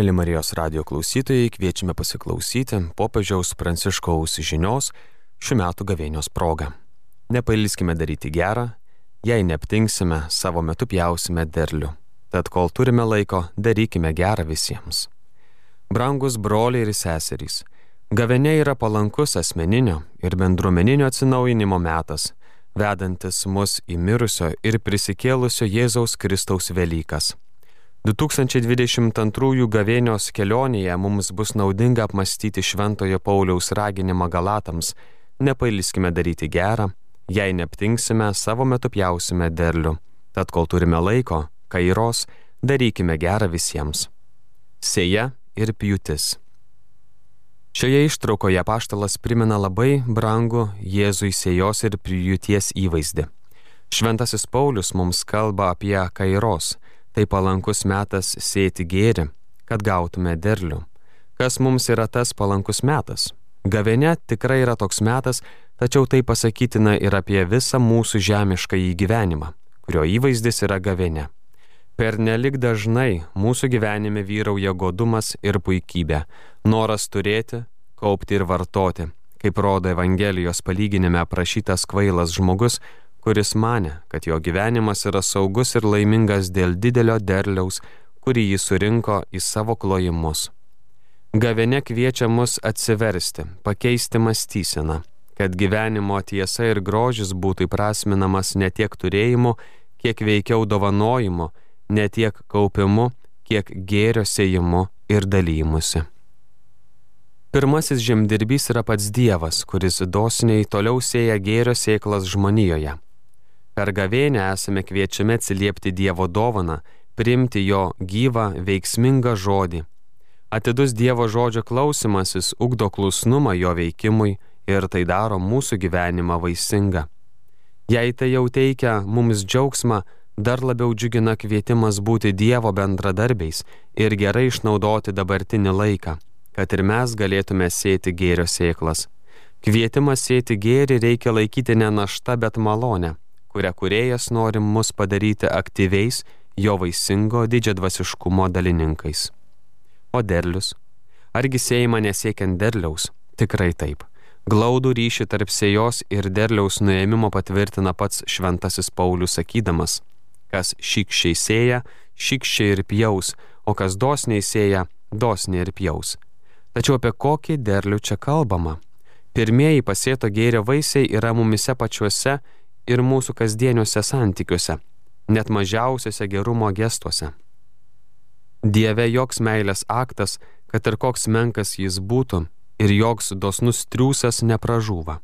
Mėly Marijos radio klausytojai, kviečiame pasiklausyti popiežiaus Pranciškaus žinios šių metų gavėnios proga. Nepailskime daryti gerą, jei neaptinksime, savo metu pjausime derlių. Tad kol turime laiko, darykime gerą visiems. Brangus broliai ir seserys, gavėnė yra palankus asmeninio ir bendruomeninio atsinaujinimo metas, vedantis mus į mirusio ir prisikėlusio Jėzaus Kristaus Velykas. 2022 gavėnios kelionėje mums bus naudinga apmastyti Šventojo Pauliaus raginimą Galatams - nepailskime daryti gerą, jei neptinksime, savo metu pjausime derlių. Tad kol turime laiko, kairos, darykime gerą visiems. Seja ir pjūtis. Šioje ištraukoje paštalas primena labai brangų Jėzui sėjos ir pjūties įvaizdį. Šventasis Paulius mums kalba apie kairos tai palankus metas sėti gėri, kad gautume derlių. Kas mums yra tas palankus metas? Gavėne tikrai yra toks metas, tačiau tai pasakytina ir apie visą mūsų žemišką įgyvenimą, kurio įvaizdis yra gavėne. Per nelik dažnai mūsų gyvenime vyrauja godumas ir puikybė, noras turėti, kaupti ir vartoti, kaip rodo Evangelijos palyginime aprašytas kvailas žmogus, kuris mane, kad jo gyvenimas yra saugus ir laimingas dėl didelio derliaus, kurį jis surinko į savo klojimus. Gavene kviečia mus atsiversti, pakeisti mąstyseną, kad gyvenimo tiesa ir grožis būtų įprasminamas ne tiek turėjimu, kiek veikiau dovanojimu, ne tiek kaupimu, kiek gėrio sėjimu ir dalymusi. Pirmasis žemdirbys yra pats Dievas, kuris dosniai toliau sėja gėrio sėklas žmonijoje. Per gavėnę esame kviečiami atsiliepti Dievo dovaną, priimti jo gyvą, veiksmingą žodį. Atidus Dievo žodžio klausimasis ugdo klusnumą jo veikimui ir tai daro mūsų gyvenimą vaisingą. Jei tai jau teikia mums džiaugsmą, dar labiau džiugina kvietimas būti Dievo bendradarbiais ir gerai išnaudoti dabartinį laiką, kad ir mes galėtume sėti gėrio sėklas. Kvietimas sėti gėrį reikia laikyti ne našta, bet malonę kurią kuriejas nori mus padaryti aktyviais jo vaisingo didžiadvasiškumo dalininkais. O derlius? Argi sėjama nesiekiant derliaus? Tikrai taip. Glaudų ryšį tarp sėjos ir derliaus nuėmimo patvirtina pats šventasis Paulius sakydamas, kas šykščiai sėja, šykščiai ir pjaus, o kas dosniai sėja, dosniai ir pjaus. Tačiau apie kokį derlių čia kalbama? Pirmieji pasėto gėrio vaisiai yra mumise pačiuose ir mūsų kasdieniuose santykiuose, net mažiausiuose gerumo gestuose. Dieve joks meilės aktas, kad ir koks menkas jis būtų, ir joks dosnus triūsas nepražūva.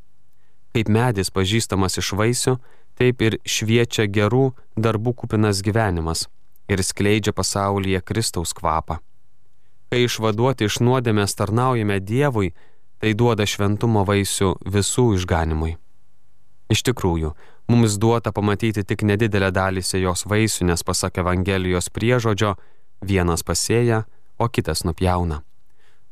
Kaip medis pažįstamas iš vaisių, taip ir šviečia gerų darbų kupinas gyvenimas ir skleidžia pasaulyje Kristaus kvapą. Kai išvaduoti iš nuodėmės tarnaujame Dievui, tai duoda šventumo vaisių visų išganimui. Iš tikrųjų, mums duota pamatyti tik nedidelę dalį sėjos vaisių, nes pasak Evangelijos priežodžio, vienas pasėja, o kitas nupjauna.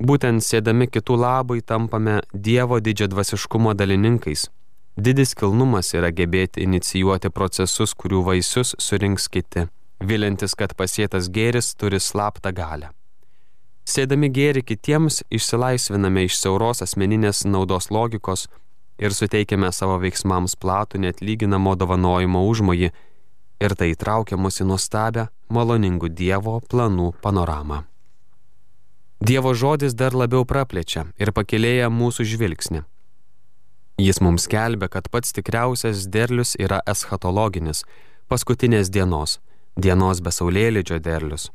Būtent sėdami kitų labai tampame Dievo didžio dvasiškumo dalininkais. Didis kilnumas yra gebėti inicijuoti procesus, kurių vaisius surinks kiti, vilintis, kad pasėtas gėris turi slaptą galę. Sėdami gėri kitiems išsilaisviname iš siauros asmeninės naudos logikos, ir suteikiame savo veiksmams platų net lyginamo dovanojimo užmojį ir tai įtraukia mus į nuostabę, maloningų Dievo planų panoramą. Dievo žodis dar labiau praplečia ir pakilėja mūsų žvilgsnį. Jis mums kelbė, kad pats tikriausias derlius yra eschatologinis, paskutinės dienos, dienos besaulėlydžio derlius.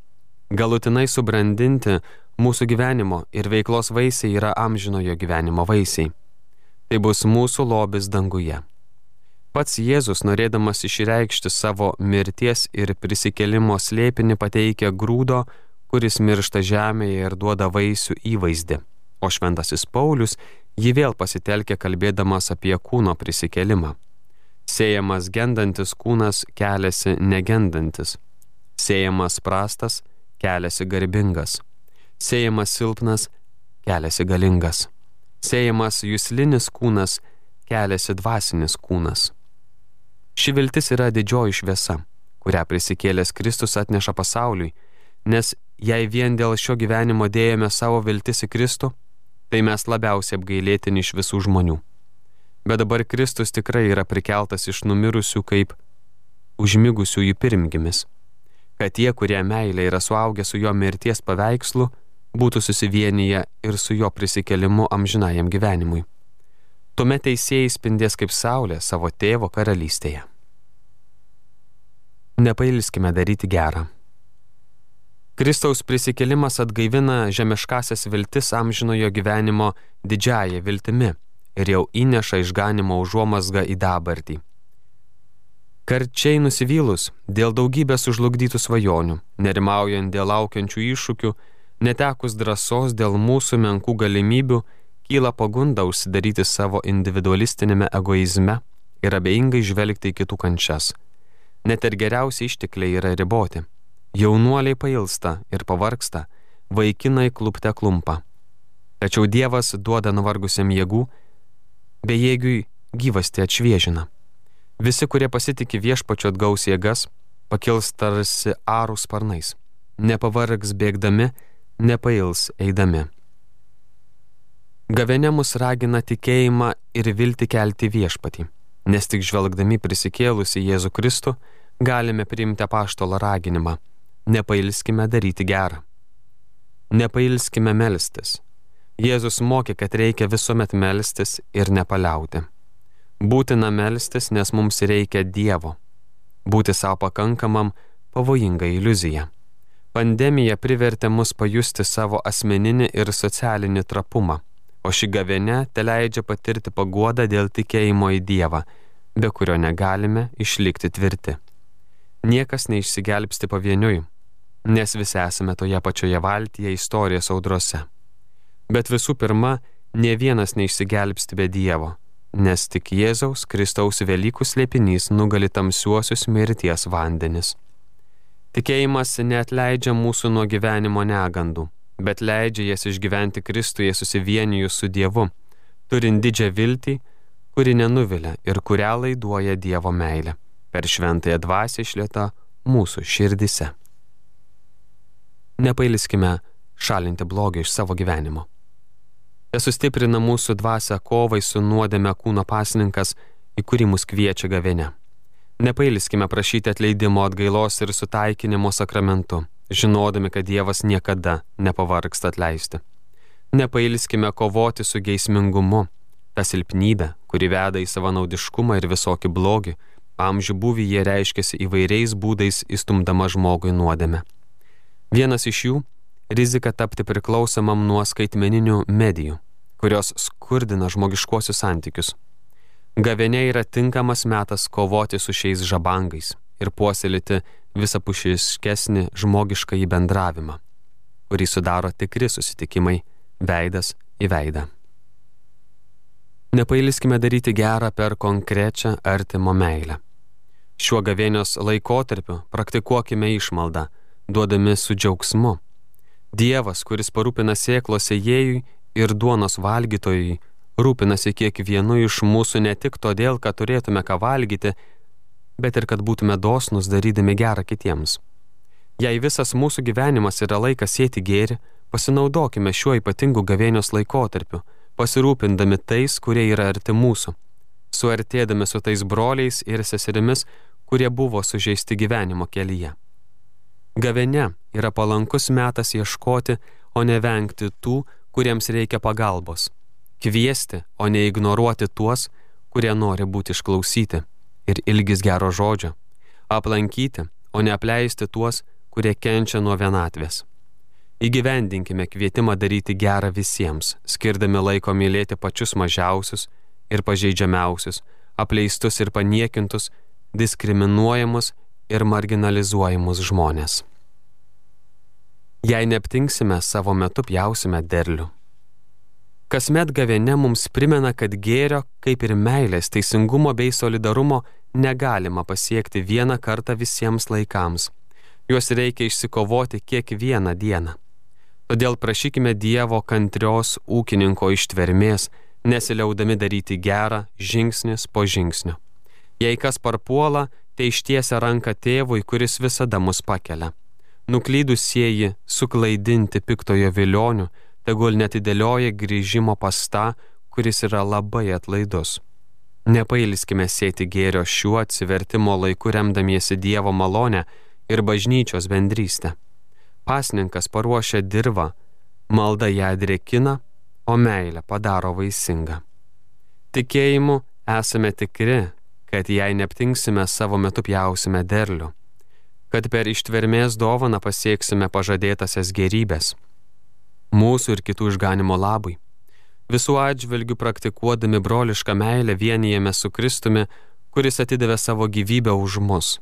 Galutinai subrandinti mūsų gyvenimo ir veiklos vaisiai yra amžinojo gyvenimo vaisiai. Tai bus mūsų lobis danguje. Pats Jėzus, norėdamas išreikšti savo mirties ir prisikelimo slėpinį, pateikia grūdo, kuris miršta žemėje ir duoda vaisių įvaizdį. O šventasis Paulius jį vėl pasitelkia kalbėdamas apie kūno prisikelimą. Sėjamas gendantis kūnas keliasi negendantis. Sėjamas prastas keliasi garbingas. Sėjamas silpnas keliasi galingas. Sėjamas jūslinis kūnas, keliasi dvasinis kūnas. Ši viltis yra didžioji šviesa, kurią prisikėlęs Kristus atneša pasauliui, nes jei vien dėl šio gyvenimo dėjome savo viltis į Kristų, tai mes labiausiai apgailėtini iš visų žmonių. Bet dabar Kristus tikrai yra prikeltas iš numirusių kaip užmigusiųjų pirmgimis, kad tie, kurie meilė yra suaugę su jo mirties paveikslu, būtų susivienyje ir su jo prisikelimu amžinajam gyvenimui. Tuomet teisėjai spindės kaip saulė savo tėvo karalystėje. Nepailskime daryti gerą. Kristaus prisikelimas atgaivina žemiškasias viltis amžinojo gyvenimo didžiąją viltimi ir jau įneša išganimo užuomasgą į dabartį. Karčiai nusivylus dėl daugybės užlugdytų svajonių, nerimaujant dėl laukiančių iššūkių, netekus drąsos dėl mūsų menkų galimybių, kyla pagunda užsidaryti savo individualistinėme egoizme ir abejingai žvelgti į kitų kančias. Net ir geriausi ištekliai yra riboti. Jaunuoliai pailsta ir pavarksta, vaikinai klupte klumpa. Tačiau Dievas duoda nuvargusiam jėgų, bejėgiui gyvasti atšviežina. Visi, kurie pasitikė viešpačiu atgaus jėgas, pakils tarsi arų sparnais, nepavargs bėgdami, nepails eidami. Gavene mus ragina tikėjimą ir vilti kelti viešpatį, nes tik žvelgdami prisikėlusi Jėzų Kristų galime priimti paštolo raginimą - nepailskime daryti gerą. Nepailskime melstis. Jėzus mokė, kad reikia visuomet melstis ir nepaliauti. Būtina melstis, nes mums reikia Dievo. Būti savo pakankamam pavojinga iliuzija. Pandemija privertė mus pajusti savo asmeninį ir socialinį trapumą, o ši gavėne te leidžia patirti paguodą dėl tikėjimo į Dievą, be kurio negalime išlikti tvirti. Niekas neišsigelbsti pavieniui, nes visi esame toje pačioje valtyje istorijos audrose. Bet visų pirma, ne vienas neišsigelbsti be Dievo, nes tik Jėzaus Kristaus Velykų slėpinys nugali tamsiuosius mirties vandenis. Tikėjimas neatleidžia mūsų nuo gyvenimo negandų, bet leidžia jas išgyventi Kristuje susivienijus su Dievu, turint didžią viltį, kuri nenuvilia ir kurią laiduoja Dievo meilė, per šventąją dvasę išlieta mūsų širdise. Nepailiskime šalinti blogį iš savo gyvenimo. Tai sustiprina mūsų dvasę kovai su nuodėme kūno pasninkas, į kurį mus kviečia gavinė. Nepailskime prašyti atleidimo atgailos ir sutaikinimo sakramentu, žinodami, kad Dievas niekada nepavargsta atleisti. Nepailskime kovoti su geismingumu, ta silpnybė, kuri veda į savanaudiškumą ir visokį blogį, amžių buvį jie reiškiasi įvairiais būdais įstumdama žmogui nuodėme. Vienas iš jų - rizika tapti priklausomam nuo skaitmeninių medijų, kurios skurdina žmogiškuosius santykius Gavenė yra tinkamas metas kovoti su šiais žabangais ir puoselėti visapušiškesnį žmogišką į bendravimą, kurį sudaro tikri susitikimai veidas į veidą. Nepailiskime daryti gerą per konkrečią artimo meilę. Šiuo gavėnios laikotarpiu praktikuokime išmaldą, duodami su džiaugsmu. Dievas, kuris parūpina sėklos ėjėjui ir duonos valgytojui, rūpinasi kiekvienu iš mūsų ne tik todėl, kad turėtume ką valgyti, bet ir kad būtume dosnus darydami gerą kitiems. Jei visas mūsų gyvenimas yra laikas sėti gėri, pasinaudokime šiuo ypatingu gavėnios laikotarpiu, pasirūpindami tais, kurie yra arti mūsų, suartėdami su tais broliais ir seserimis, kurie buvo sužeisti gyvenimo kelyje. Gavene yra palankus metas ieškoti, o ne vengti tų, kuriems reikia pagalbos kviesti, o ne ignoruoti tuos, kurie nori būti išklausyti ir ilgis gero žodžio, aplankyti, o ne apleisti tuos, kurie kenčia nuo vienatvės. Įgyvendinkime kvietimą daryti gerą visiems, skirdami laiko mylėti pačius mažiausius ir pažeidžiamiausius, apleistus ir paniekintus, diskriminuojamus ir marginalizuojamus žmonės. Jei neaptinksime, savo metu pjausime derlių. Kasmet gavėne mums primena, kad gėrio, kaip ir meilės, teisingumo bei solidarumo negalima pasiekti vieną kartą visiems laikams. Juos reikia išsikovoti kiekvieną dieną. Todėl prašykime Dievo kantrios ūkininko ištvermės, nesiliaudami daryti gerą žingsnis po žingsnio. Jei kas parpuola, tai ištiesia ranką tėvui, kuris visada mus pakelia. Nuklydusieji, suklaidinti piktojo vilionių, tegul netidėlioja grįžimo pas tą, kuris yra labai atlaidus. Nepailskime sėti gėrio šiuo atsivertimo laiku remdamiesi Dievo malonę ir bažnyčios bendrystę. Pasninkas paruošia dirbą, malda ją drėkina, o meilė padaro vaisingą. Tikėjimu esame tikri, kad jei neptinksime savo metu pjausime derlių, kad per ištvermės dovaną pasieksime pažadėtasias gerybės. Mūsų ir kitų išganimo labui. Visų atžvilgių praktikuodami brolišką meilę vienijame su Kristumi, kuris atidavė savo gyvybę už mus.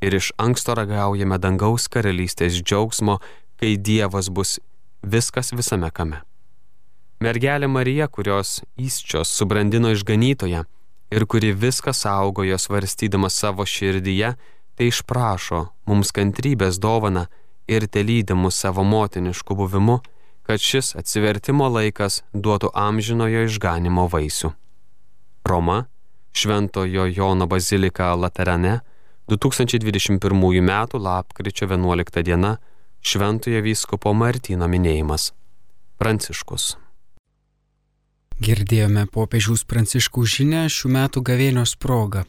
Ir iš anksto ragaujame dangaus karalystės džiaugsmo, kai Dievas bus viskas visame kame. Mergelė Marija, kurios įsčios subrandino išganytoje ir kuri viską saugojo svarstydama savo širdyje, tai išprašo mums kantrybės dovana ir telydimus savo motinišku buvimu, kad šis atsivertimo laikas duotų amžinojo išganimo vaisių. Roma, Šventojo Jono bazilika Laterane, 2021 m. lapkričio 11 d. Šventojo vyskupo Martino minėjimas. Pranciškus. Girdėjome popiežiaus pranciškų žinę šių metų gavėnios progą.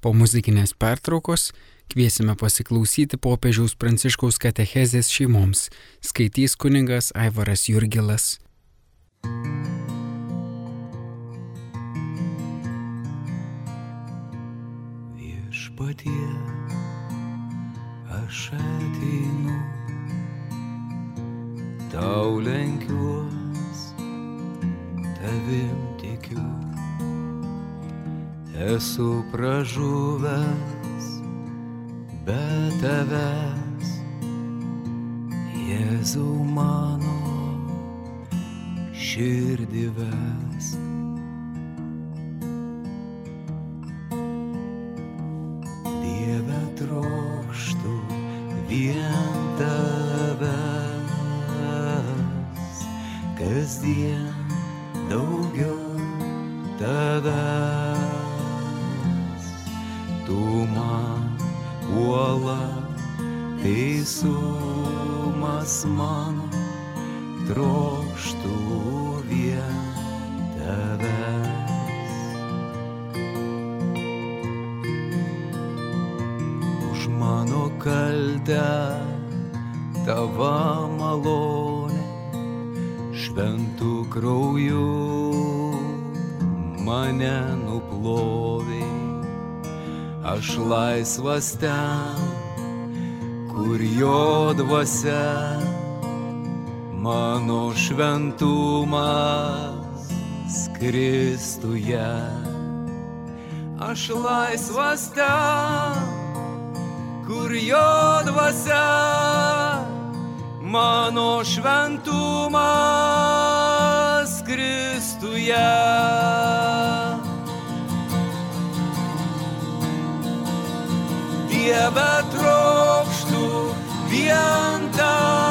Po muzikinės pertraukos kviesime pasiklausyti popiežiaus pranciškaus katechezės šeimoms, skaitys kuningas Aivaras Jurgilas. Viešpatie, aš ateinu, tau lenkiuos, tavim tikiu. Esu pražuvęs be tavęs, Jėzau mano širdį ves. Dieve trokštų vien tavęs, kasdien daugiau tavęs. Tu man uola, teisumas mano, trokštų vien tavęs. Mano kaltę tavo malonė, šventų kraujų mane nuplovė aš laisvas ten, kur jo dvasia, mano šventumas Kristuje. Aš laisvas ten, kur jo dvasia, mano šventumas Kristuje. Dieve trokštų vien tavęs,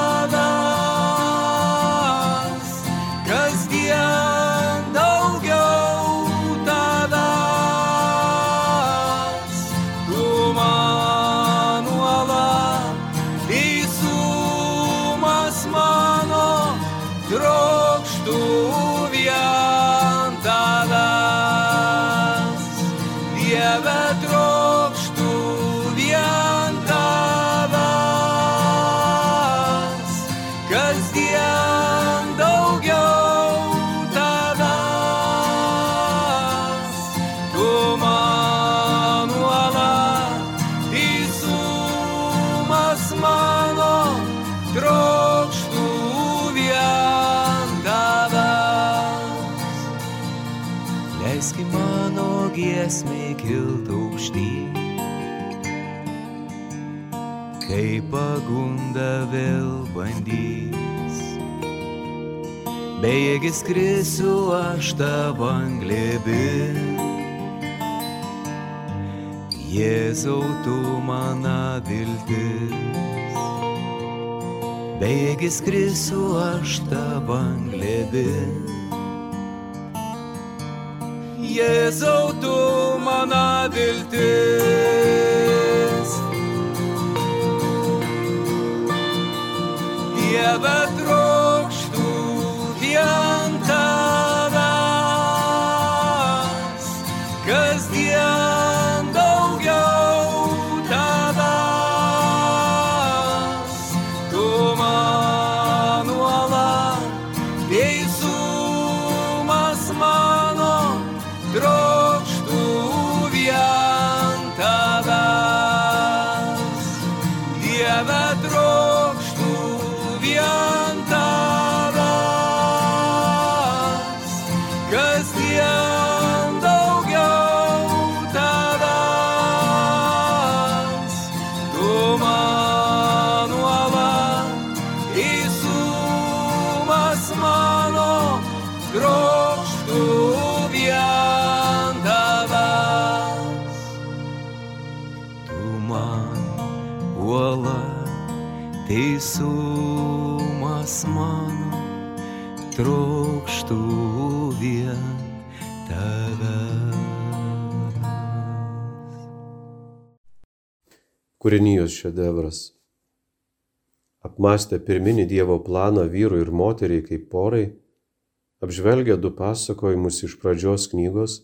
bandys, bejėgis krisiu aš tavo anglėbin. Jėzau, tu mana viltis, bejėgis krisiu aš tavo anglėbin. Jėzau, tu mano viltis. Dieve trokštų Kūrinijos šedevras. Apmastę pirminį Dievo planą vyrui ir moteriai kaip porai, apžvelgę du pasakojimus iš pradžios knygos,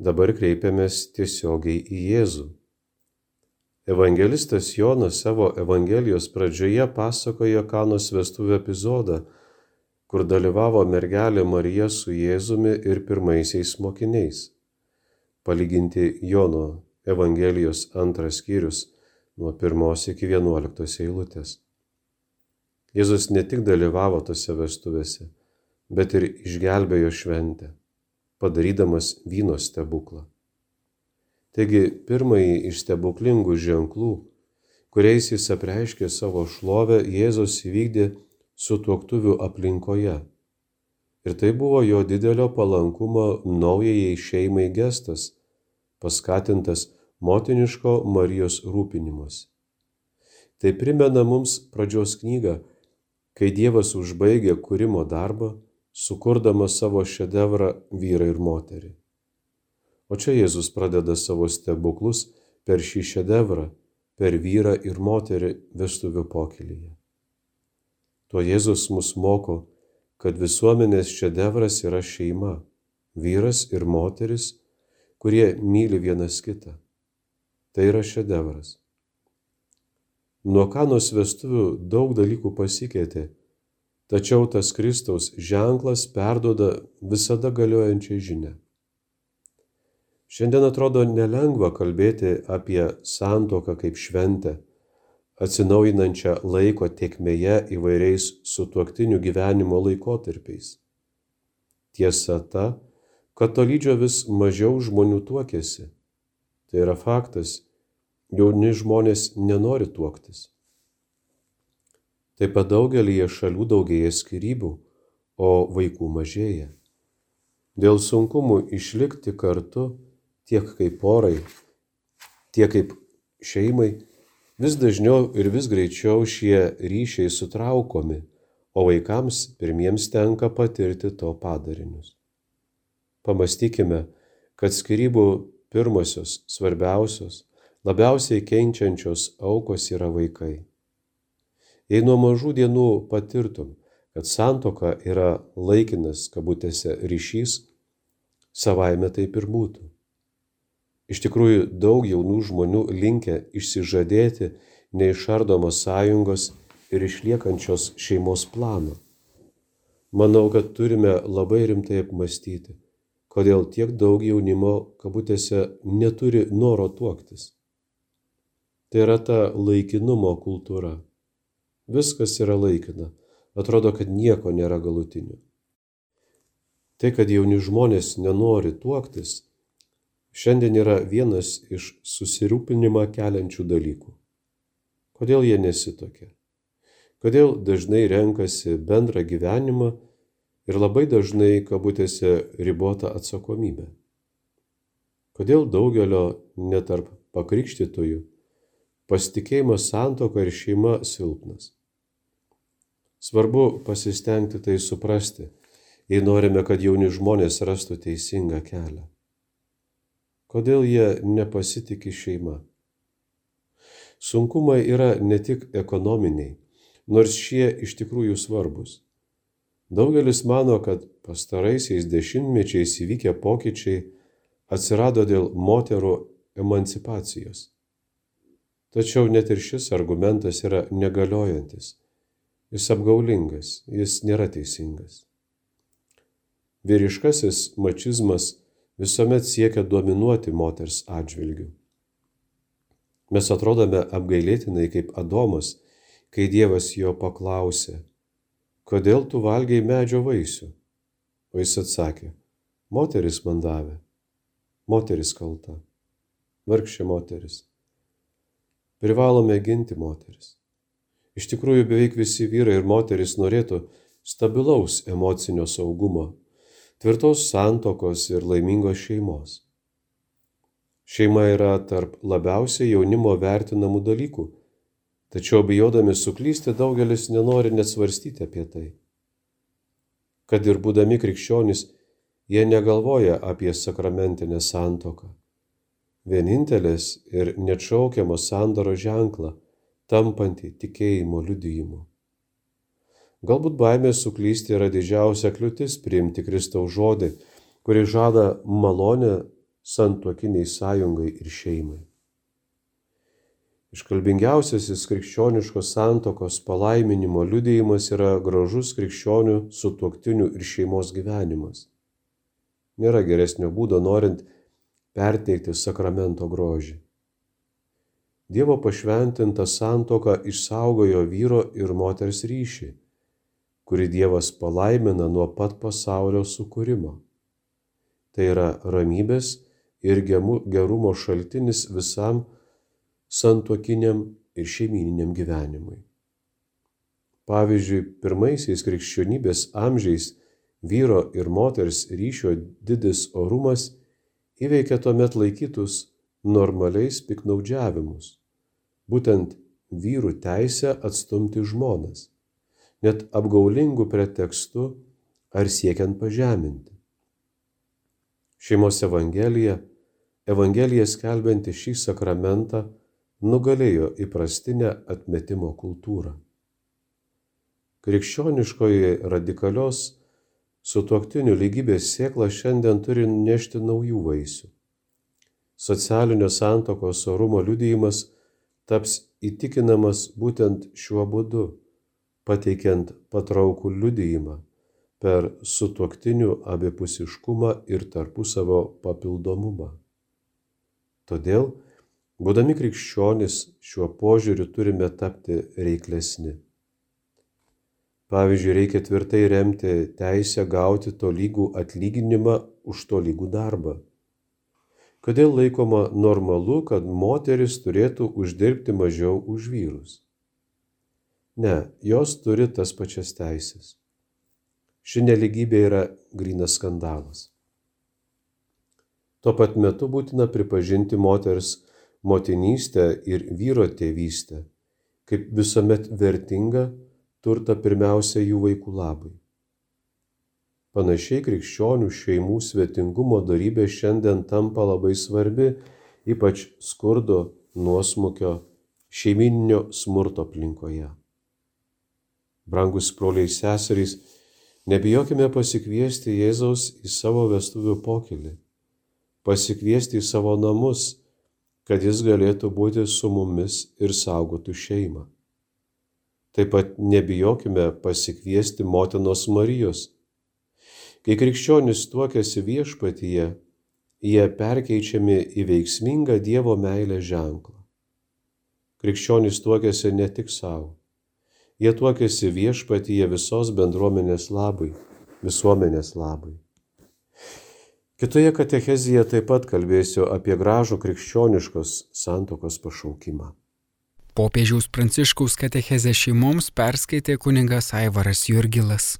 dabar kreipiamės tiesiogiai į Jėzų. Evangelistas Jonas savo Evangelijos pradžioje pasakoja Kanos vestuvių epizodą, kur dalyvavo mergelė Marija su Jėzumi ir pirmaisiais mokiniais. Palyginti Jono Evangelijos antras skyrius nuo pirmos iki vienuoliktos eilutės. Jėzus ne tik dalyvavo tose vestuvėse, bet ir išgelbėjo šventę, padarydamas vyno stebuklą. Taigi pirmąjį iš stebuklingų ženklų, kuriais jis apreiškė savo šlovę, Jėzus įvykdė su tuoktuvių aplinkoje. Ir tai buvo jo didelio palankumo naujajai šeimai gestas, paskatintas motiniško Marijos rūpinimas. Tai primena mums pradžios knygą, kai Dievas užbaigė kūrimo darbą, sukurdamas savo šedevrą vyrą ir moterį. O čia Jėzus pradeda savo stebuklus per šį šedevrą, per vyrą ir moterį vestuvių pokylyje. Tuo Jėzus mus moko, kad visuomenės šedevras yra šeima, vyras ir moteris, kurie myli vienas kitą. Tai yra šedevras. Nuo kanos vestuvių daug dalykų pasikeitė, tačiau tas Kristaus ženklas perdoda visada galiojančią žinę. Šiandien atrodo nelengva kalbėti apie santoką kaip šventę, atsinaujinančią laiko tiekmėje įvairiais sutuoktinių gyvenimo laikotarpiais. Tiesa ta, kad tolydžio vis mažiau žmonių tuokėsi. Tai yra faktas, jauni žmonės nenori tuoktis. Taip pat daugelį šalių daugėja skirybų, o vaikų mažėja. Dėl sunkumų išlikti kartu tiek kaip porai, tiek kaip šeimai, vis dažniau ir vis greičiau šie ryšiai sutraukomi, o vaikams pirmiems tenka patirti to padarinius. Pamastykime, kad skirybų pirmosios, svarbiausios, labiausiai kenčiančios aukos yra vaikai. Jei nuo mažų dienų patirtum, kad santoka yra laikinas, kabutėse, ryšys, savaime taip ir būtų. Iš tikrųjų, daug jaunų žmonių linkia išsižadėti neišardomos sąjungos ir išliekančios šeimos plano. Manau, kad turime labai rimtai apmastyti, kodėl tiek daug jaunimo, kabutėse, neturi noro tuoktis. Tai yra ta laikinumo kultūra. Viskas yra laikina. Atrodo, kad nieko nėra galutinio. Tai, kad jauni žmonės nenori tuoktis, šiandien yra vienas iš susirūpinimą keliančių dalykų. Kodėl jie nesitokia? Kodėl dažnai renkasi bendrą gyvenimą ir labai dažnai, kabutėse, ribota atsakomybė? Kodėl daugelio netarp pakrikštytojų pasitikėjimas santoka ir šeima silpnas? Svarbu pasistengti tai suprasti, jei norime, kad jauni žmonės rastų teisingą kelią. Kodėl jie nepasitikė šeima? Sunkumai yra ne tik ekonominiai, nors šie iš tikrųjų svarbus. Daugelis mano, kad pastaraisiais dešimtmečiais įvykę pokyčiai atsirado dėl moterų emancipacijos. Tačiau net ir šis argumentas yra negaliojantis. Jis apgaulingas, jis nėra teisingas. Vyriškasis mačizmas visuomet siekia dominuoti moters atžvilgiu. Mes atrodome apgailėtinai kaip Adomas, kai Dievas jo paklausė, kodėl tu valgiai medžio vaisių? O jis atsakė, moteris man davė, moteris kalta, vargšė moteris. Privalome ginti moteris. Iš tikrųjų, beveik visi vyrai ir moteris norėtų stabilaus emocinio saugumo, tvirtos santokos ir laimingos šeimos. Šeima yra tarp labiausiai jaunimo vertinamų dalykų, tačiau bijodami suklysti daugelis nenori net svarstyti apie tai. Kad ir būdami krikščionys, jie negalvoja apie sakramentinę santoką. Vienintelės ir neatšaukiamos sandoro ženklą, tampantį tikėjimo liudijimu. Galbūt baimė suklysti yra didžiausia kliūtis priimti Kristaus žodį, kuri žada malonę santuokiniai sąjungai ir šeimai. Iškalbingiausiasis krikščioniškos santokos palaiminimo liudėjimas yra gražus krikščionių sutuoktinių ir šeimos gyvenimas. Nėra geresnio būdo norint perteikti sakramento grožį. Dievo pašventinta santoka išsaugojo vyro ir moters ryšį, kurį Dievas palaimina nuo pat pasaulio sukūrimo. Tai yra ramybės ir gerumo šaltinis visam santuokiniam ir šeimininiam gyvenimui. Pavyzdžiui, pirmaisiais krikščionybės amžiais vyro ir moters ryšio didis orumas įveikė tuomet laikytus normaliais piknaudžiavimus, būtent vyrų teisę atstumti žmonas, net apgaulingų pretekstų ar siekiant pažeminti. Šeimos Evangelija Evangelija skelbianti šį sakramentą nugalėjo įprastinę atmetimo kultūrą. Krikščioniškoji radikalios sutuoktinių lygybės sėkla šiandien turi nešti naujų vaisių. Socialinio santokos orumo liudijimas taps įtikinamas būtent šiuo būdu, pateikiant patraukų liudijimą per sutuoktinių abipusiškumą ir tarpusavio papildomumą. Todėl, būdami krikščionys, šiuo požiūriu turime tapti reiklesni. Pavyzdžiui, reikia tvirtai remti teisę gauti tolygų atlyginimą už tolygų darbą. Kodėl laikoma normalu, kad moteris turėtų uždirbti mažiau už vyrus? Ne, jos turi tas pačias teisės. Ši neligybė yra grinas skandalas. Tuo pat metu būtina pripažinti moters motinystę ir vyro tėvystę kaip visuomet vertingą turtą pirmiausia jų vaikų labui. Panašiai krikščionių šeimų svetingumo darybė šiandien tampa labai svarbi, ypač skurdo, nuosmukio, šeimininio smurto aplinkoje. Brangus broliai seserys, nebijokime pasikviesti Jėzaus į savo vestuvių pokylį pasikviesti į savo namus, kad jis galėtų būti su mumis ir saugotų šeimą. Taip pat nebijokime pasikviesti motinos Marijos. Kai krikščionis tuokiasi viešpatyje, jie perkeičiami į veiksmingą Dievo meilę ženklą. Krikščionis tuokiasi ne tik savo, jie tuokiasi viešpatyje visos bendruomenės labai, visuomenės labai. Kitoje katechezėje taip pat kalbėsiu apie gražų krikščioniškos santokos pašaukimą. Popiežiaus Pranciškaus katechezę šeimoms perskaitė kuningas Aivaras Jurgilas.